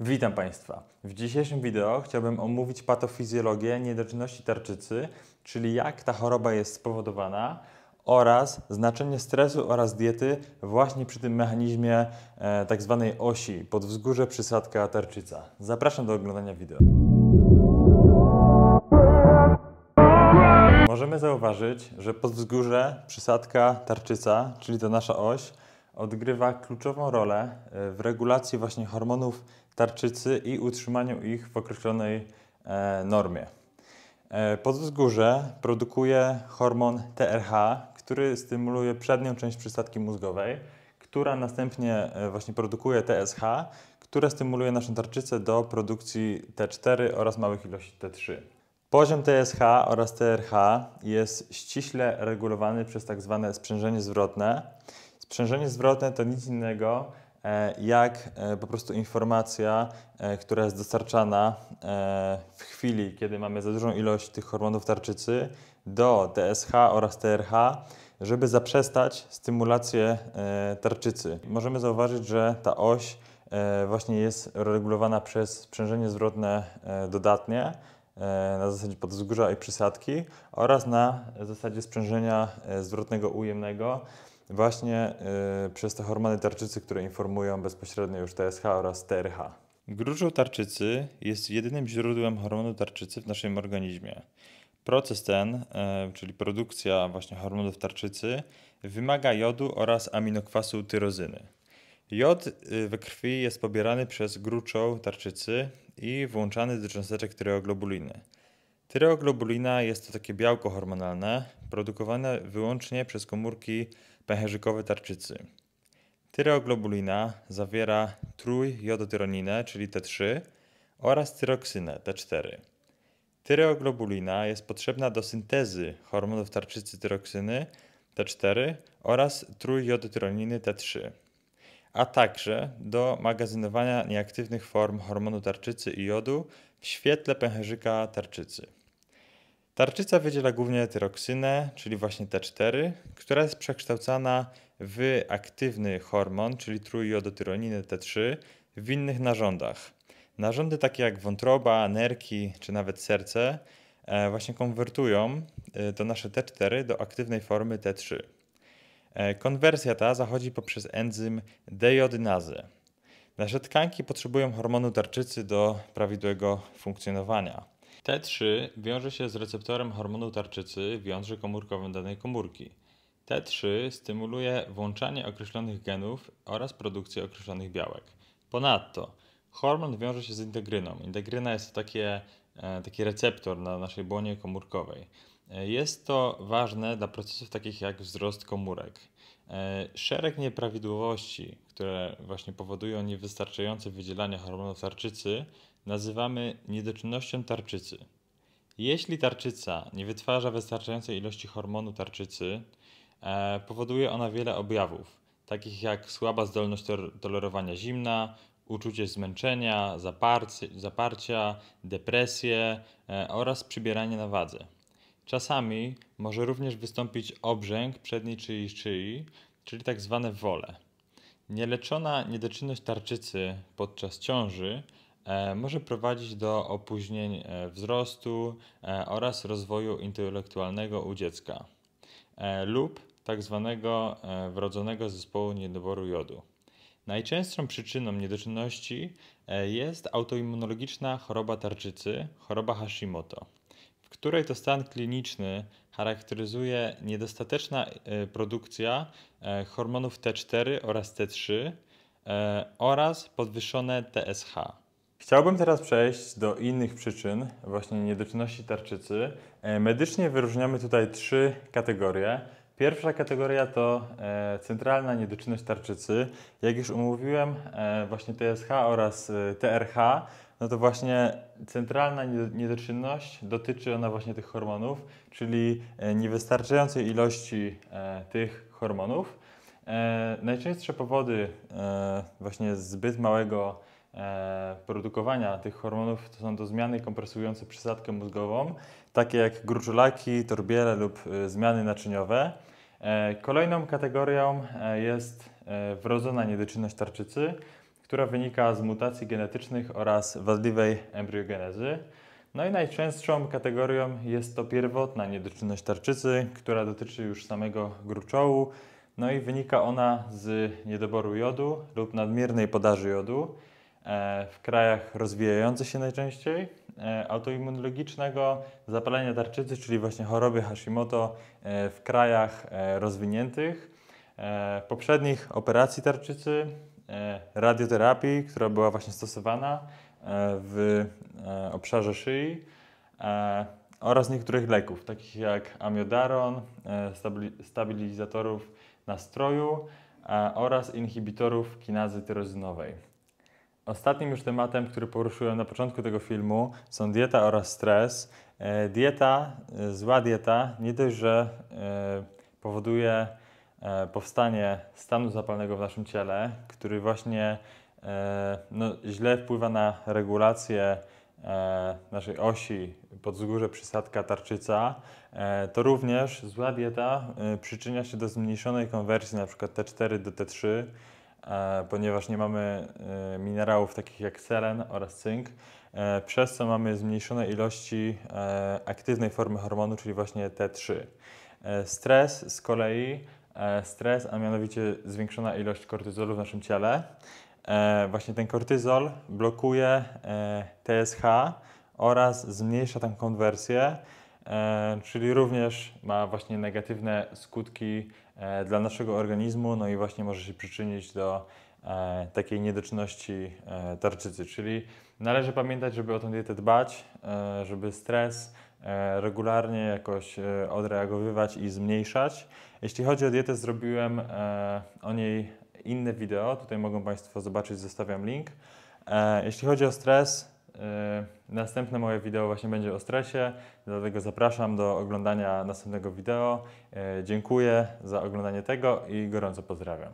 Witam Państwa. W dzisiejszym wideo chciałbym omówić patofizjologię niedoczynności tarczycy, czyli jak ta choroba jest spowodowana oraz znaczenie stresu oraz diety właśnie przy tym mechanizmie e, tak zwanej osi podwzgórze przysadka tarczyca. Zapraszam do oglądania wideo. Możemy zauważyć, że podwzgórze przysadka tarczyca, czyli to nasza oś, odgrywa kluczową rolę e, w regulacji właśnie hormonów tarczycy i utrzymaniu ich w określonej e, normie. E, Podwzgórze produkuje hormon TRH, który stymuluje przednią część przysadki mózgowej, która następnie właśnie produkuje TSH, które stymuluje naszą tarczycę do produkcji T4 oraz małych ilości T3. Poziom TSH oraz TRH jest ściśle regulowany przez tak zwane sprzężenie zwrotne. Sprzężenie zwrotne to nic innego e, jak e, po prostu informacja, e, która jest dostarczana w chwili, kiedy mamy za dużą ilość tych hormonów tarczycy do TSH oraz TRH, żeby zaprzestać stymulację tarczycy. Możemy zauważyć, że ta oś właśnie jest regulowana przez sprzężenie zwrotne dodatnie na zasadzie podwzgórza i przysadki oraz na zasadzie sprzężenia zwrotnego ujemnego właśnie y, przez te hormony tarczycy, które informują bezpośrednio już TSH oraz TRH. Gruczoł tarczycy jest jedynym źródłem hormonu tarczycy w naszym organizmie. Proces ten, y, czyli produkcja właśnie hormonów tarczycy, wymaga jodu oraz aminokwasu tyrozyny. Jod y, we krwi jest pobierany przez gruczoł tarczycy i włączany do cząsteczek tyreoglobuliny. Tyreoglobulina jest to takie białko hormonalne, produkowane wyłącznie przez komórki pęcherzykowe tarczycy. Tyreoglobulina zawiera trójjodotyroninę, czyli T3 oraz tyroksynę, T4. Tyreoglobulina jest potrzebna do syntezy hormonów tarczycy tyroksyny T4 oraz trójjodotyroniny T3, a także do magazynowania nieaktywnych form hormonu tarczycy i jodu w świetle pęcherzyka tarczycy. Tarczyca wydziela głównie tyroksynę, czyli właśnie T4, która jest przekształcana w aktywny hormon, czyli trójjodotyroninę T3 w innych narządach. Narządy takie jak wątroba, nerki czy nawet serce e, właśnie konwertują e, to nasze T4 do aktywnej formy T3. E, konwersja ta zachodzi poprzez enzym dejodynazę. Nasze tkanki potrzebują hormonu tarczycy do prawidłowego funkcjonowania. T3 wiąże się z receptorem hormonu tarczycy w jądrze komórkowym danej komórki. T3 stymuluje włączanie określonych genów oraz produkcję określonych białek. Ponadto hormon wiąże się z integryną. Integryna jest to takie, e, taki receptor na naszej błonie komórkowej. E, jest to ważne dla procesów takich jak wzrost komórek. E, szereg nieprawidłowości, które właśnie powodują niewystarczające wydzielanie hormonów tarczycy, nazywamy niedoczynnością tarczycy. Jeśli tarczyca nie wytwarza wystarczającej ilości hormonu tarczycy, e, powoduje ona wiele objawów, takich jak słaba zdolność tolerowania zimna, uczucie zmęczenia, zaparcia, depresję e, oraz przybieranie na wadze. Czasami może również wystąpić obrzęk przedniej szyi szyi, czyli tak zwane wole. Nieleczona niedoczynność tarczycy podczas ciąży może prowadzić do opóźnień e, wzrostu e, oraz rozwoju intelektualnego u dziecka lub tak zwanego wrodzonego zespołu niedoboru jodu. Najczęstszą przyczyną niedoczynności jest autoimmunologiczna choroba tarczycy, choroba Hashimoto, w której to stan kliniczny charakteryzuje niedostateczna produkcja hormonów T4 oraz T3 oraz podwyższone TSH. Chciałbym teraz przejść do innych przyczyn właśnie niedoczynności tarczycy. E, medycznie wyróżniamy tutaj trzy kategorie. Pierwsza kategoria to e, centralna niedoczynność tarczycy. Jak już umówiłem, e, właśnie TSH oraz TRH, no to właśnie centralna niedoczynność dotyczy ona właśnie tych hormonów, czyli niewystarczającej ilości tych hormonów. Najczęstsze powody właśnie zbyt małego produkowania tych hormonów to są to zmiany kompresujące przysadkę mózgową, takie jak gruczulaki, torbiele lub e, zmiany naczyniowe. E, kolejną kategorią jest wrodzona niedoczynność tarczycy, która wynika z mutacji genetycznych oraz wadliwej embriogenezy. No i najczęstszą kategorią jest to pierwotna niedoczynność tarczycy, która dotyczy już samego gruczołu. No i wynika ona z niedoboru jodu lub nadmiernej podaży jodu e, w krajach rozwijających się najczęściej, e, autoimmunologicznego zapalenia tarczycy, czyli właśnie choroby Hashimoto e, w krajach e, rozwiniętych, e, poprzednich operacji tarczycy, e, radioterapii, która była właśnie stosowana e, w e, obszarze szyi e, oraz niektórych leków, takich jak amiodaron, e, stabili- stabilizatorów nastroju e, oraz inhibitorów kinazy tyrozynowej. Ostatnim już tematem, który poruszyłem na początku tego filmu, są dieta oraz stres. E, Dieta, e, zła dieta, nie dość, że e, powoduje powstanie stanu zapalnego w naszym ciele, który właśnie no, źle wpływa na regulację naszej osi podzgórze, przysadka, tarczyca, to również zła dieta przyczynia się do zmniejszonej konwersji przykład T4 do T3, e, ponieważ nie mamy e, minerałów takich jak selen oraz cynk, e, przez co mamy zmniejszone ilości e, aktywnej formy hormonu, czyli właśnie T3. E, Stres z kolei, e, stres, a mianowicie zwiększona ilość kortyzolu w naszym ciele. E, Właśnie ten kortyzol blokuje e, TSH oraz zmniejsza tam konwersję, e, czyli również ma właśnie negatywne skutki e, dla naszego organizmu, no i właśnie może się przyczynić do e, takiej niedoczynności e, tarczycy, czyli należy pamiętać, żeby o tę dietę dbać, e, żeby stres e, regularnie jakoś e, odreagowywać i zmniejszać. Jeśli chodzi o dietę, zrobiłem e, o niej inne wideo, tutaj mogą Państwo zobaczyć, zostawiam link. E, Jeśli chodzi o stres, e, następne moje wideo właśnie będzie o stresie, dlatego zapraszam do oglądania następnego wideo. E, Dziękuję za oglądanie tego i gorąco pozdrawiam.